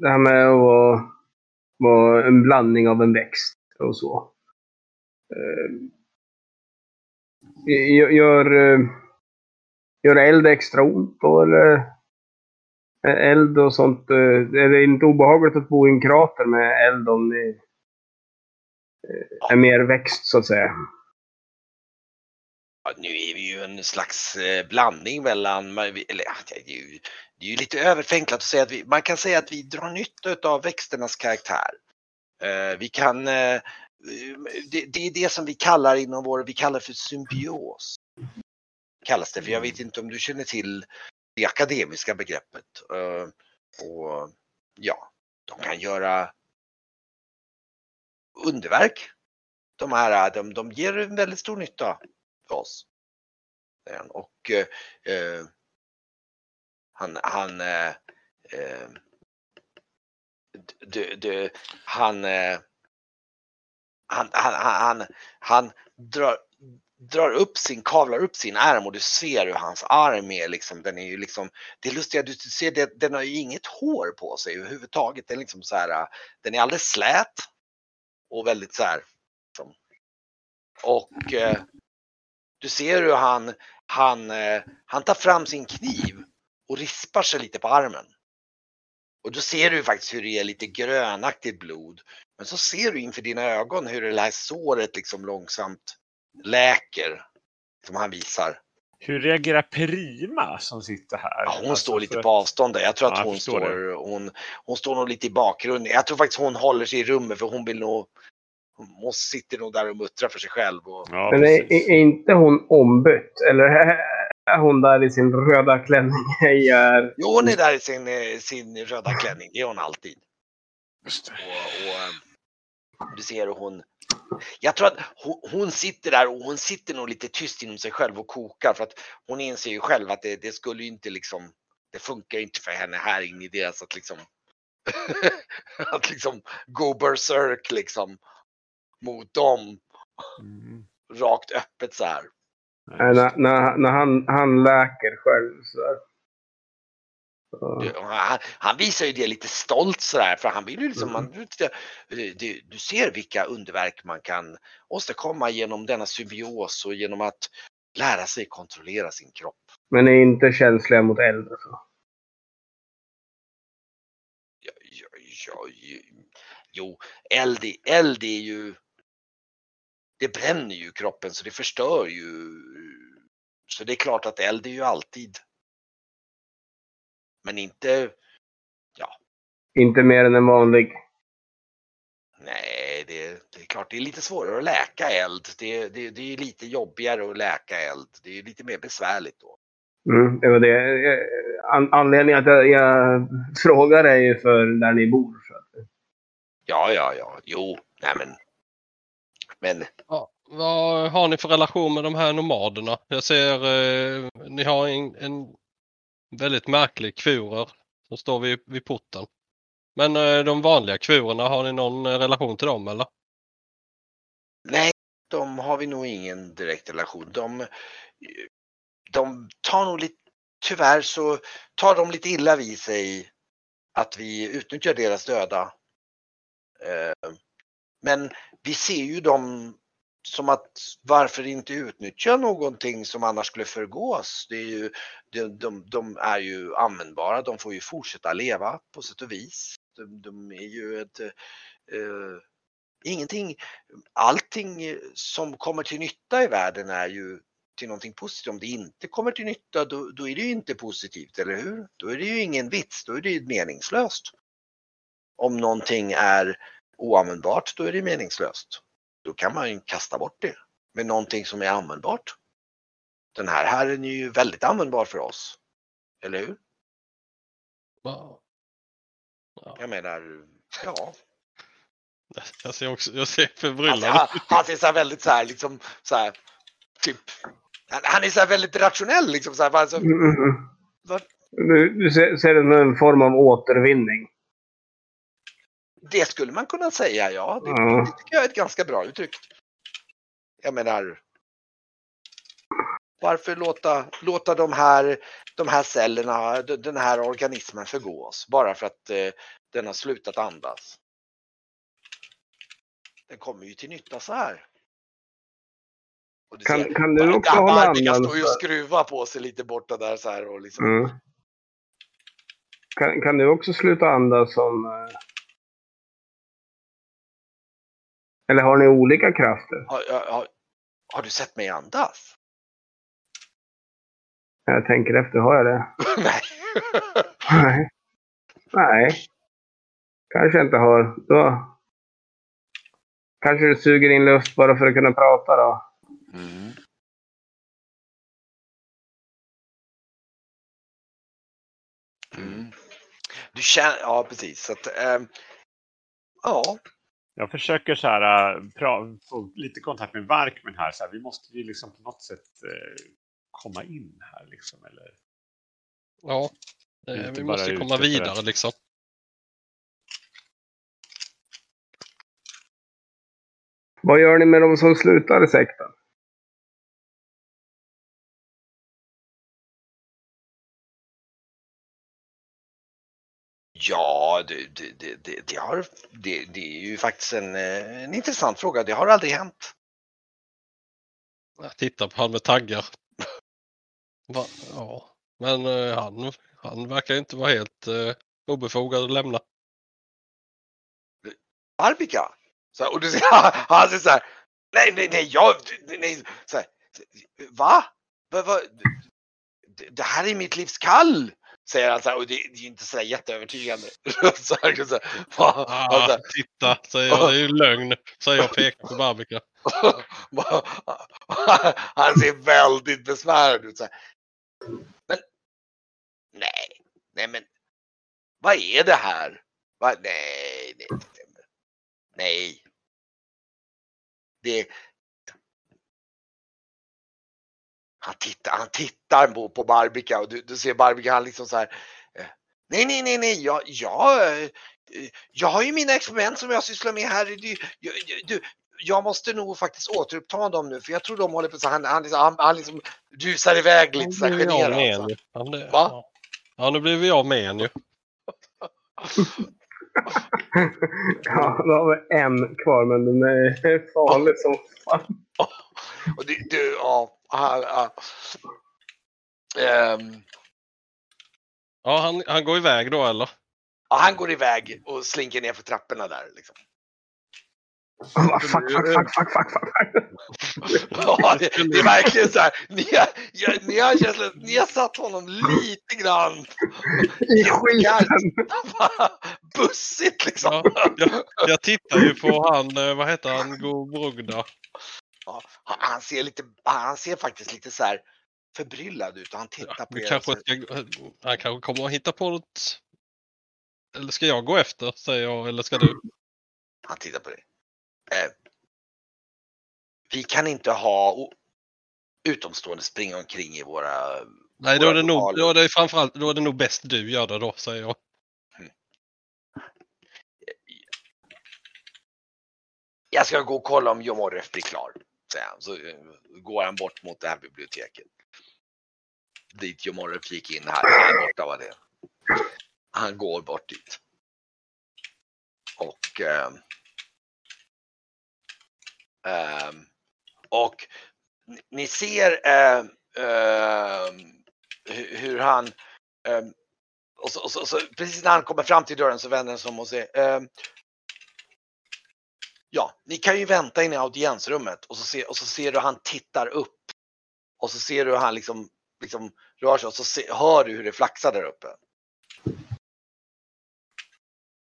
Det här med att vara, en blandning av en växt och så. Eh, gör, gör, eh, gör eld extra ont då eller Eh, eld och sånt. Eh, är det inte obehagligt att bo i en krater med eld om det eh, är mer växt så att säga? Ja, nu är vi ju en slags blandning mellan, eller det är ju, det är ju lite överfänklat att säga att vi, man kan säga att vi drar nytta av växternas karaktär. Vi kan, det, det är det som vi kallar inom vår, vi kallar för symbios. Kallas det, för jag vet inte om du känner till det akademiska begreppet. Eh, och ja, de kan göra underverk. De här, de, de ger en väldigt stor nytta för oss. han. Och eh, han, han, eh, eh de, de, han, eh, han, han, han, han, han drar, drar upp sin, kavlar upp sin arm och du ser hur hans arm är liksom, den är ju liksom, det är lustiga, du ser det, den har ju inget hår på sig överhuvudtaget. Den är liksom så här, den är alldeles slät och väldigt så här. Liksom. och eh, du ser hur han, han, eh, han tar fram sin kniv och rispar sig lite på armen. Och då ser du faktiskt hur det är lite grönaktigt blod. Men så ser du inför dina ögon hur det här såret liksom långsamt läker. Som han visar. Hur reagerar Prima som sitter här? Ja, hon Alltså, står lite för- på avstånd där. Jag tror att Ja, jag hon, står, hon, hon står nog lite i bakgrunden. Jag tror faktiskt hon håller sig i rummet för hon vill nog hon sitter nog där och muttrar för sig själv. Och, Ja, Men är, är inte hon ombytt? Eller är hon där i sin röda klänning? Är... jo, hon är där i sin, eh, sin röda klänning. Det är hon alltid. Just det. Och, och eh, du ser hon, jag tror att hon, sitter där och hon sitter nog lite tyst inom sig själv och kokar för att hon inser ju själv att det, det skulle ju inte liksom, det funkar ju inte för henne här inne i deras att liksom, att liksom go berserk liksom mot dem Mm. rakt öppet så här. Äh, när, när, när han, han läker själv så Han, han visar ju det lite stolt sådär för han vill ju liksom, man, du, du, du ser vilka underverk man kan åstadkomma genom denna symbios och genom att lära sig kontrollera sin kropp. men är inte känsliga mot eld. alltså. Så. Ja, ja, ja, jo, eld, eld är ju, det bränner ju kroppen så det förstör ju. Så det är klart att eld är ju alltid. Men inte, Inte mer än en vanlig. Nej, det, det är klart det är lite svårare att läka eld. Det, det, det är lite jobbigare att läka eld. Det är lite mer besvärligt då. Mm, det var det. An, anledningen att jag, jag frågar är ju för där ni bor. Ja, ja, ja, jo, nej men. Men Ja, vad har ni för relation med de här nomaderna? Jag ser eh, ni har en, en väldigt märklig kvurer som står vid, vid porten. Men eh, de vanliga kvurerna, har ni någon eh, relation till dem eller? nej, de har vi nog ingen direkt relation. De, de tar nog lite, tyvärr så tar de lite illa vid sig att vi utnyttjar deras döda. Eh, men vi ser ju dem som att varför inte utnyttja någonting som annars skulle förgås? Det är ju, de, de, de är ju användbara, de får ju fortsätta leva på sätt och vis. De, de är ju ett, eh, ingenting, allting som kommer till nytta i världen är ju till någonting positivt. Om det inte kommer till nytta då, då är det ju inte positivt, eller hur? Då är det ju ingen vits, då är det ju meningslöst. Om någonting är oanvändbart, då är det meningslöst. Då kan man ju kasta bort det. Men någonting som är användbart. Den här herren är ju väldigt användbar för oss. Eller hur? Ja. Jag menar, ja. Jag ser också, jag ser Han, förbryllad han, han ser så här väldigt så här liksom så här. Typ. Han, han är så här väldigt rationell liksom så här. Alltså, Mm, mm, mm. vad- Du, du ser, ser det som en form av återvinning. Det skulle man kunna säga, ja. Det, det tycker jag är ett ganska bra uttryck. Jag menar. Varför låta, låta de, här, de här cellerna, den här organismen förgås bara för att eh, den har slutat andas? Den kommer ju till nytta så här. Och du Kan- ser, kan du också hålla andan står ju och skruvar på sig lite borta där så här och liksom. Mm. Kan, kan du också sluta andas som... eh, Eller har ni olika krafter? Har, har, har, du sett mig andas? Jag tänker efter, har jag det? Nej. Nej. Nej. Kanske inte har. Då... Kanske du suger in luft bara för att kunna prata då? Mm. Mm. Du känner, ja precis. Så att, ehm, ja, Jag försöker så här, äh, pra, få lite kontakt med Varkmen här. Så här. Vi måste ju liksom på något sätt eh, komma in här liksom. Eller, Ja, eh, vi måste komma vidare att- liksom. Vad gör ni med de som slutar i sekten? Det, det, det, har, det, är ju faktiskt en, en intressant fråga. Det har aldrig hänt. Jag tittar på han med taggar. Va? Ja, men eh, han, han verkar inte vara helt eh, obefogad att lämna. Arvika. Så, och du ser, han säger så här, nej, nej, nej, jag, nej, så här, va? va, va? Det här är mitt livs kall, säger han så här, och det, det är inte så jätteövertygande. så här, så här, va? Och så Ah, här, titta, säger jag. Det är ju lögn. Säger jag pekar på Barbika. han ser väldigt besvärad ut. Så. Men nej, nej men vad är det här? Va? Nej, nej, nej, nej. Det. Han tittar, han tittar på, på Barbika och du, du ser Barbika han liksom så här. eh, Nej, nej, nej, nej, jag, jag, eh, jag har ju mina experiment som jag sysslar med här. Du, jag, du, jag måste nog faktiskt återuppta dem nu för jag tror de håller på så han, han, liksom, han, han liksom rusar iväg lite så här Nu blir vi av med generad. en så. ju. Han, det, Va? Ja. ja, nu blir vi av med en ju. Ja, då har vi en kvar, men den är farlig som fan. Och det, du, ja, han, ja. Ehm, Ja, han, han går iväg då eller? ja, han går iväg och slinker ner för trapporna där. Liksom. Oh, fuck, fuck, fuck, fuck, fuck, fuck. Ja, det, det är verkligen så här. Ni har, ni, har känslan, ni har satt honom lite grann I skiten! bussigt liksom. Ja, jag, jag tittar ju på han, eh, vad heter han, Go Brugda. Ja, han, ser lite, han ser faktiskt lite så här förbryllad ut och han tittar på Vi er. kanske ska, han kanske kommer att hitta på något. Eller ska jag gå efter, säger jag, eller ska du? Han tittar på dig. Eh, vi kan inte ha utomstående springa omkring i våra... Nej, då är det Våra nog, då är det framförallt, då är det nog bäst du gör det då, säger jag. Jag ska gå och kolla om Jomorref blir klar. Säger han. Så eh, går han bort mot det här biblioteket. Dit Jomorref gick in här. här borta var det. Han går bort dit. Och eh, eh, och ni- ni ser eh, ehm, hur han ehm, och så, och så, och så, precis när han kommer fram till dörren så vänder han sig om och säger ehm, Ja, ni kan ju vänta inne i audiensrummet och så, ser, och så ser du han tittar upp. Och så ser du hur han liksom, liksom rör sig och så se, hör du hur det flaxar där uppe.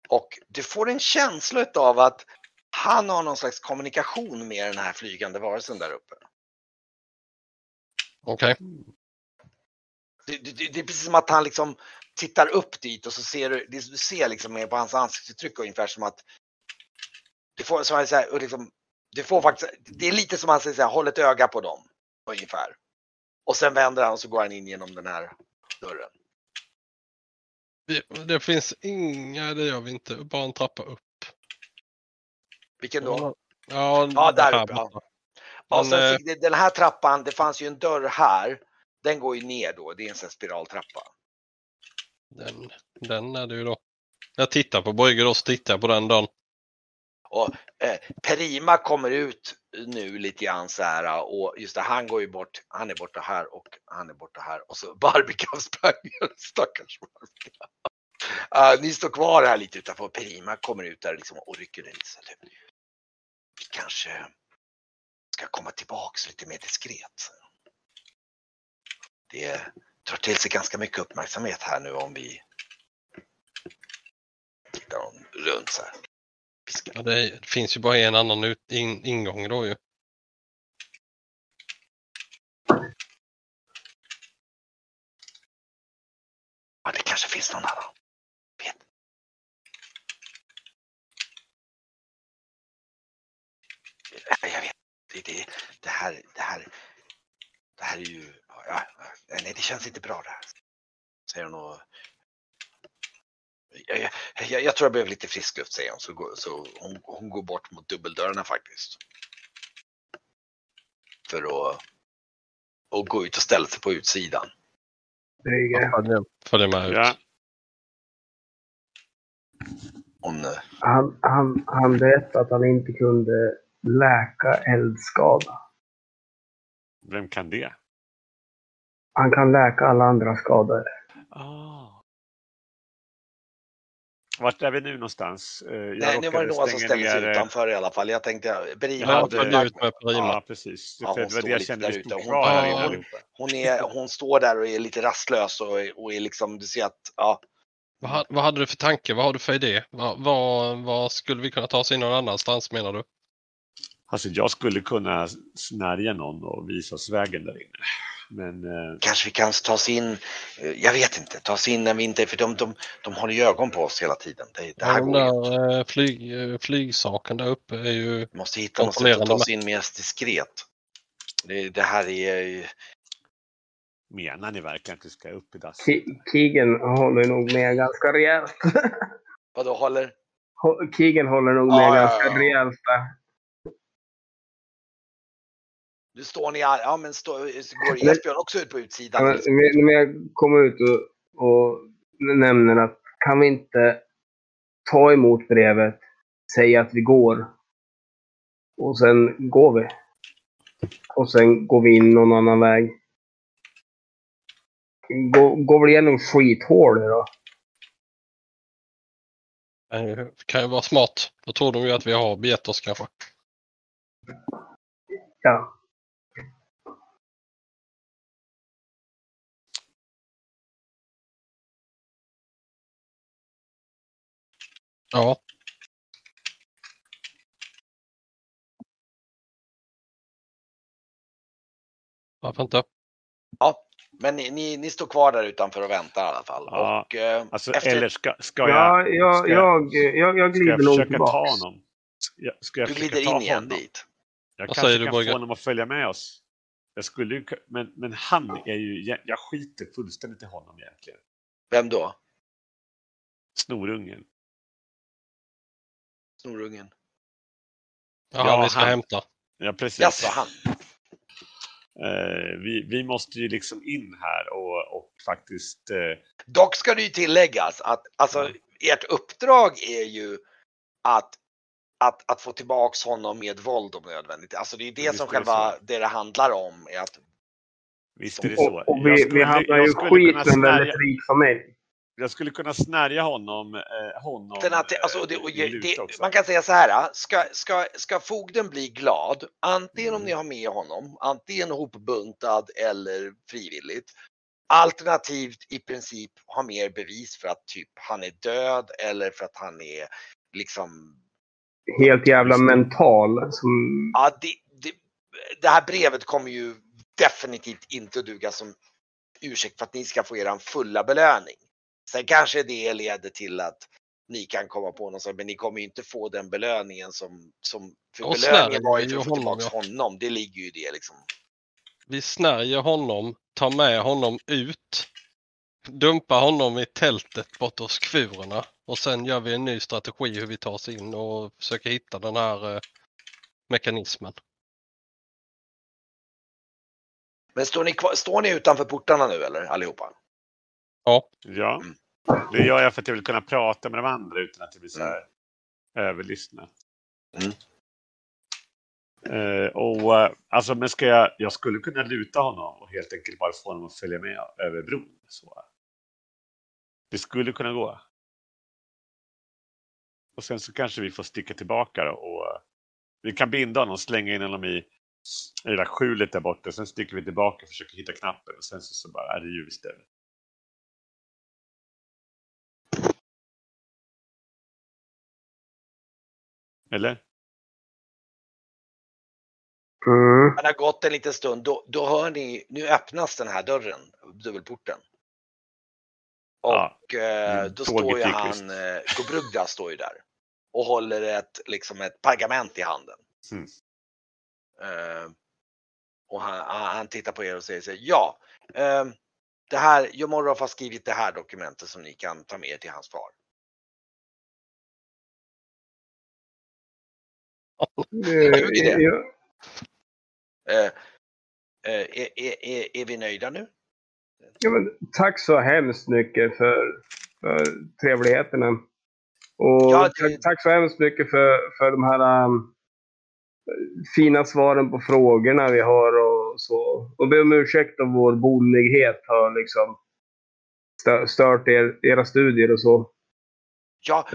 Och du får en känsla av att han har någon slags kommunikation med den här flygande varelsen där uppe. Okej. Det, det, det är precis som att han liksom tittar upp dit och så ser du, du ser liksom mer på hans ansiktsuttryck ungefär som att det får, som säger, och liksom, det får faktiskt, det är lite som han säger så här, håll ett öga på dem. Ungefär. Och sen vänder han och så går han in genom den här dörren. Det, det finns inga, det gör vi inte, bara en trappa upp. Vilken då? Ja, Ja, där uppe, ja. Men, sen det, den här trappan, det fanns ju en dörr här. Den går ju ner då, det är en sån spiraltrappa. Den, den är det ju då. Jag tittar på Brygger och så tittar jag på den och Eh, Perima kommer ut nu lite grann så här och just det, han går ju bort, han är borta här och han är borta här och så Barbican sprang, stackars Barbican. Uh, ni står kvar här lite utanför. Perima kommer ut där liksom och rycker den lite. Så vi kanske ska komma tillbaks lite mer diskret. Det drar till sig ganska mycket uppmärksamhet här nu om vi tittar runt så här. Ja, det finns ju bara en annan ut, in, ingång då ju. Ja, det kanske finns någon annan. Vet. Jag vet. Det, det, det, här, det, här, det här är ju... Ja, nej, det känns inte bra det här. Säger hon och... Jag, jag, jag, jag tror jag behöver lite frisk luft, säger hon. Så, går, så hon, hon går bort mot dubbeldörrarna faktiskt. För att och gå ut och ställa sig på utsidan. Brygge. Följer, med ut. Ja. Hon, eh, Han, han, han berättade att han inte kunde läka eldskada. Vem kan det? Han kan läka alla andra skador. Ah. Vart är vi nu någonstans? Eh, Jag nej, nu var det några som ställde sig ner, eh, utanför i alla fall. Jag tänkte, Berima Ja, hade- ut med Prima. Ja, precis. Ja, För hon det var det står jag lite kände vi ute. stod Hon- kvar här Ja, inne hon- hon, är, hon står där och är lite rastlös och, är- och är liksom, du ser att, ja, Vad, vad hade du för tanke? Vad har du för idé? Vad, vad, vad skulle vi kunna ta oss in någon annanstans menar du? Alltså jag skulle kunna snärja någon och visa oss vägen där inne. Men eh, kanske vi kan ta oss in, eh, jag vet inte, ta oss in när vi inte, för de, de, de håller ju ögon på oss hela tiden. Det, det här Den går inte. där eh, flyg, eh, flygsaken där uppe är ju... Vi måste hitta något sätt att ta oss in mer diskret. Det, det här är ju, menar ni verkligen att vi ska upp i dass? Ki- Keegan håller nog med ganska rejält. vadå håller? Keegan håller nog med Ja, ja, ganska ja. rejält där. Nu står ni, ja men stå, går Esbjörn också ut på Ja, utsidan? men När när jag kommer ut och, och nämner att kan vi inte ta emot brevet, säga att vi går och sen går vi. Och sen går vi in någon annan väg. Går, går vi igenom skithål då? eh, kan ju vara smart. Då tror de ju att vi har begett oss kanske. Ja. Ja. Varför inte? Men ni, ni, ni står kvar där utanför och väntar i alla fall. Ja, och, eh, Alltså, efter, eller ska, ska jag, Ja, jag, ska jag, jag, jag glider jag nog försöka tillbaks. ta honom? Ska, ska jag du glider in igen honom? dit. Jag Vad kanske kan Borge? få honom att följa med oss. Jag skulle ju, men, men han är ju, jag, jag skiter fullständigt i honom egentligen. Vem då? Snorungen. Snorungen? Ja, Ja, vi ska han. hämta. Ja, precis. Jaså, han? Eh, vi, vi måste ju liksom in här och, och faktiskt... Eh, Dock ska det ju tilläggas att alltså, Mm. ert uppdrag är ju att, att, att få tillbaks honom med våld om nödvändigt. Alltså det är ju det Visst som är det själva så. det det handlar om. Är att, visst är det så. Och, och vi, vi skulle- hamnar jag ju skulle skit kunna med en snärja- väldigt rik familj. Jag skulle kunna snärja honom, eh, honom den att, eh, alltså, det, och, det, man kan säga så här, ska, ska, ska fogden bli glad, antingen om Mm. ni har med honom, antingen hopbuntad eller frivilligt, alternativt i princip ha mer bevis för att typ han är död eller för att han är liksom Helt jävla mental. Som, Ja, det, det, det här brevet kommer ju definitivt inte att duga som ursäkt för att ni ska få er fulla belöning. Sen kanske det leder till att ni kan komma på något sånt, men ni kommer ju inte få den belöningen som, som för Och belöningen var ju för att få honom, tillbaka honom. Det ligger ju i det liksom. Vi snärjer honom, tar med honom ut, dumpar honom i tältet bort hos kfurerna och sen gör vi en ny strategi hur vi tar oss in och försöker hitta den här eh, mekanismen. Men står ni, kvar, står ni utanför portarna nu eller allihopa? Ja, Ja, Mm. det gör jag för att jag vill kunna prata med de andra utan att det blir så här överlyssnat. Mm. Eh, och eh, alltså, men ska jag, jag skulle kunna luta honom och helt enkelt bara få honom att följa med över bron. Så. Det skulle kunna gå. Och sen så kanske vi får sticka tillbaka då och eh, vi kan binda honom och slänga in honom i i det där skjulet där borta. Sen sticker vi tillbaka och försöker hitta knappen. Och sen så, så bara är det ljus där. Eller? Mm. Det har gått en liten stund, då, då hör ni, nu öppnas den här dörren, dubbelporten. Ja. Och eh, Mm, då tåget står ju han, eh, Gobrugda står ju där. Och håller ett, liksom ett pergament i handen. Mm. Eh, och han, han han tittar på er och säger så här, ja, eh, det här, Jomorov har skrivit det här dokumentet som ni kan ta med er till hans far. Hur är det? Ja, Eh, eh, är, är, är, vi nöjda nu? ja, men, tack så hemskt mycket för, för trevligheterna. Och Ja, det- tack, tack så hemskt mycket för, för de här um, fina svaren på frågorna vi har och så. Och be om ursäkt om vår bolighet har liksom stö- stört er, era studier och så. Ja,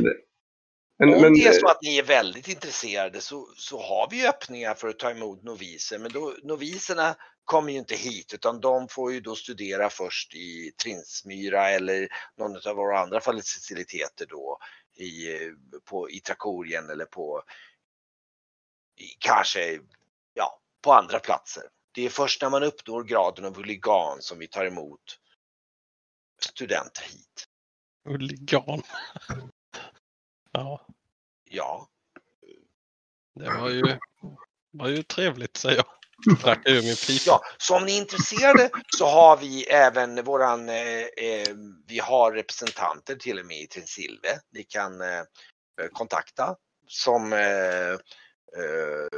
Men, Om men, det är så att ni är väldigt intresserade så, så har vi ju öppningar för att ta emot noviser, men då, noviserna kommer ju inte hit utan de får ju då studera först i Trinsmyra eller någon av våra andra faciliteter då i, på, i Trakorien eller på i, kanske ja, på andra platser. Det är först när man uppnår graden av huligan som vi tar emot studenter hit. Huligan. Ja, Ja, det var ju, var ju trevligt säger jag. Drack ur min pipa. Ja, så om ni är intresserade så har vi även våran, eh, eh, vi har representanter till och med i Trinsilve. Ni kan eh, kontakta som eh, eh,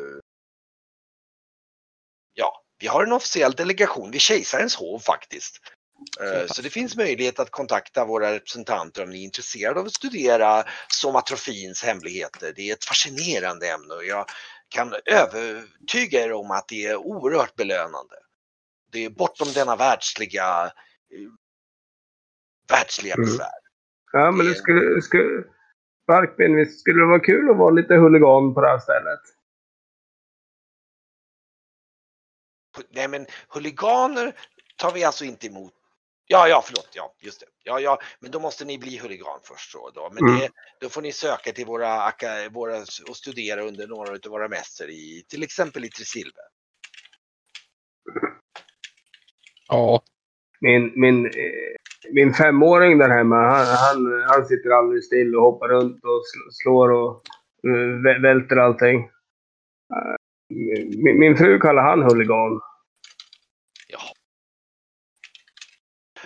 Ja, vi har en officiell delegation vid kejsarens hov faktiskt. Eh, Så det finns möjlighet att kontakta våra representanter om ni är intresserade av att studera somatrofins hemligheter. Det är ett fascinerande ämne och jag kan övertyga er om att det är oerhört belönande. Det är bortom denna världsliga, eh, världsliga Mm. besvär. ja, men det skulle... skulle Barkben, visst skulle det vara kul att vara lite huligan på det här stället? Nej men huliganer tar vi alltså inte emot. Ja, ja, förlåt, ja, just det. Ja, ja, men då måste ni bli huligan först så då. Men Mm. det, då får ni söka till våra, våra och studera under några av våra mäster i, till exempel i Trisilve. Ja, Min, min, eh, min femåring där hemma, han, han, han sitter aldrig still och hoppar runt och sl- slår och eh, vä- välter allting. Eh, Min, min fru kallar han huligan.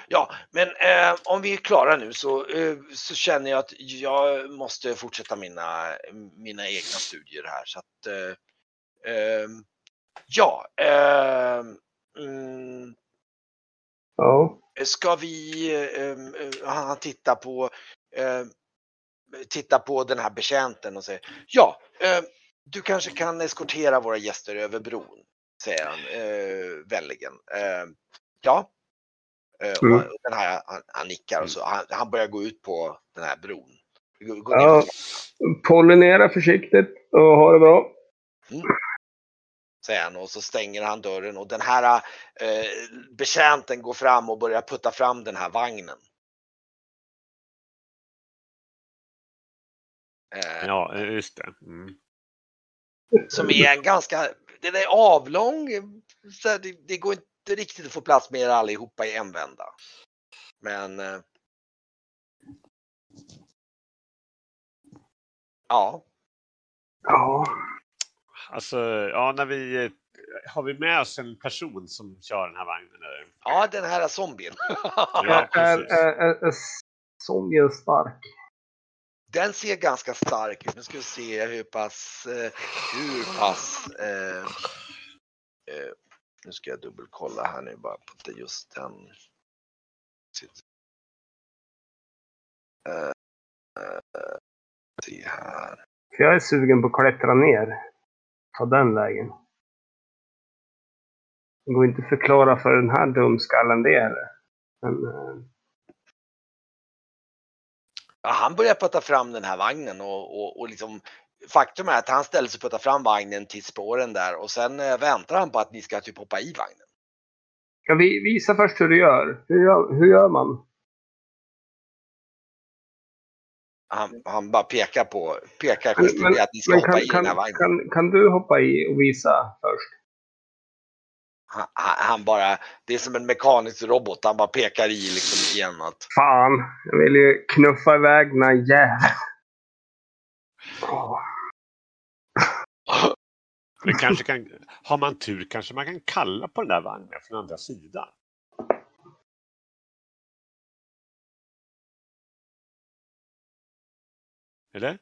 Ja, men eh, om vi är klara nu så, eh, så känner jag att jag måste fortsätta mina, mina egna studier här. Så att, eh, eh, ja, eh, mm, Ja. ska vi, eh, eh, han tittar på, tittar på den här betjänten och säger ja, du kanske kan eskortera våra gäster över bron, säger han eh, vänligen. Ja. Eh, och Mm. den här, han, han nickar och så, han, han börjar gå ut på den här bron. Gå, Ja. Pollinera försiktigt och ha det bra. säger han och så stänger han dörren och den här eh, betjänten går fram och börjar putta fram den här vagnen. Eh, Ja, just det. Mm. Som är en ganska, den är avlång, så här, det, det går inte riktigt att få plats med er allihopa i en vända. Men eh, Ja, Ja. Alltså, ja, när vi... eh, Har vi med oss en person som kör den här vagnen? Eller? ja den här zombien. Ja, är, precis. är, är, är Sonja stark? Den ser ganska stark ut. Nu ska vi se hur pass, eh, hur pass, eh, eh, nu ska jag dubbelkolla här nu bara på det- just den. Eh, eh, se här. För jag är sugen på att klättra ner. Ta den vägen. Det går inte att förklara för den här dumskallen det heller. Men, eh, Ja, han börjar putta fram den här vagnen och, och, och liksom faktum är att han ställer sig och puttar fram vagnen till spåren där och sen eh, väntar han på att ni ska typ hoppa i vagnen. Ska vi visa först hur du gör? Hur gör, hur gör man? Han, han bara pekar på, pekar gestikulerar men- att ni ska hoppa kan, i kan, den här vagnen. kan, kan du hoppa i och visa först? Han, han bara, det är som en mekanisk robot, han bara pekar i liksom igen att Fan, jag vill ju knuffa iväg den här jäveln. Åh. Det kanske kan, har man tur kanske man kan kalla på den där vagnen från andra sidan. Eller?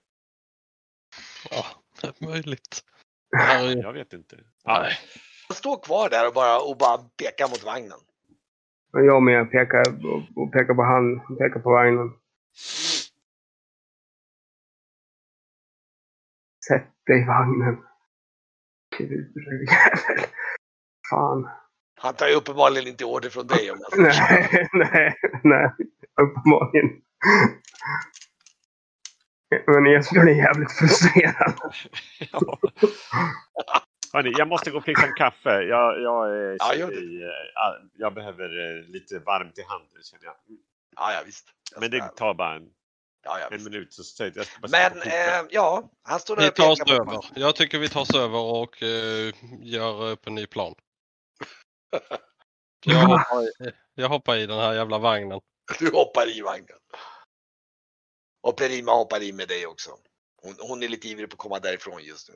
Ja, det är möjligt. Jag vet inte. Ja, står kvar där och bara, och bara pekar mot vagnen. Jag med pekar, och, pekar på han, pekar på vagnen. Sätt dig i vagnen. Kurjävel. Fan. Han tar ju uppenbarligen inte order från dig om jag. Nej, nej, nej. Uppenbarligen. Men Jesper är jävligt frustrerad. Ja. Hörni, jag måste gå och fixa en kaffe. Jag, jag, är, Ja, gör det. i, eh, jag behöver eh, lite varmt i handen känner jag. Ja, ja visst. Jag Men det tar bara en, ja, ja, en minut. Så säg- jag ska Men eh, ja, han står där Vi och tar oss över. Jag tycker vi tar oss över och eh, gör upp en ny plan. Jag hoppar, i, jag hoppar i den här jävla vagnen. Du hoppar i vagnen. Och Perima hoppar in med dig också. Hon, hon är lite ivrig på att komma därifrån just nu.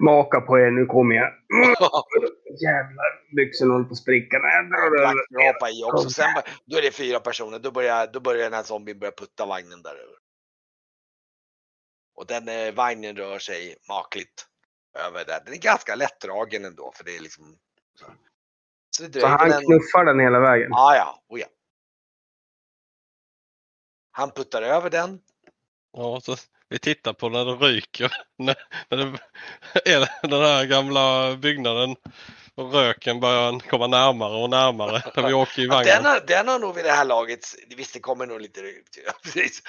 Maka på er, nu kommer jag. Jävlar, byxorna håller på att spricka. Nej, jag drar över. Black hoppar i också. Sen, då är det fyra personer. Då börjar, då börjar den här zombien börja putta vagnen där över. Och den eh, vagnen rör sig makligt över där. Den är ganska lättdragen ändå för det är liksom. Så, så det Så han väl en... knuffar den hela vägen. Ja, ja, oh, ja. Han puttar över den. Ja, så vi tittar på när det ryker. När, när det den här gamla byggnaden och röken börjar komma närmare och närmare när vi åker i Ja, den, vagnen. har, den har nog vid det här laget, visst det kommer nog lite ja, precis.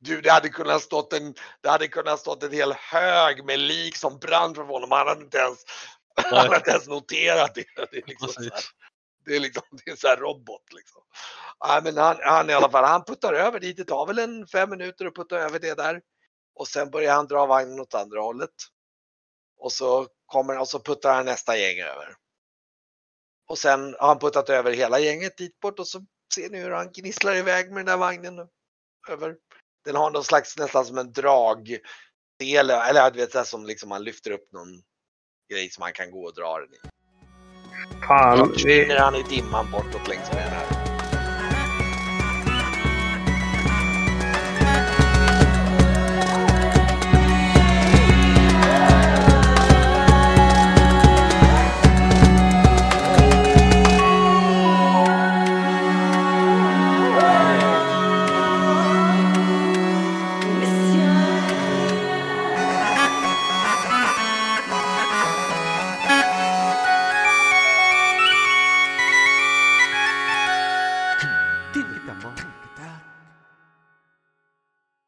Du, det hade kunnat stått en, det hade kunnat stått en hel hög med lik som brann från honom. Han hade inte ens, han hade inte ens noterat det. Det liksom det är liksom, det är en sån här robot liksom. Ja, men han, han i alla fall, han puttar över dit. Det tar väl en fem minuter att putta över det där. Och sen börjar han dra vagnen åt andra hållet. Och så kommer och så puttar han nästa gäng över. Och sen har han puttat över hela gänget dit bort och så ser ni hur han gnisslar iväg med den där vagnen över. Den har någon slags nästan som en dragdel, eller du vet som liksom man lyfter upp någon grej som man kan gå och dra den i. Fan, Då vi, försvinner han i dimman bortåt längs med den här.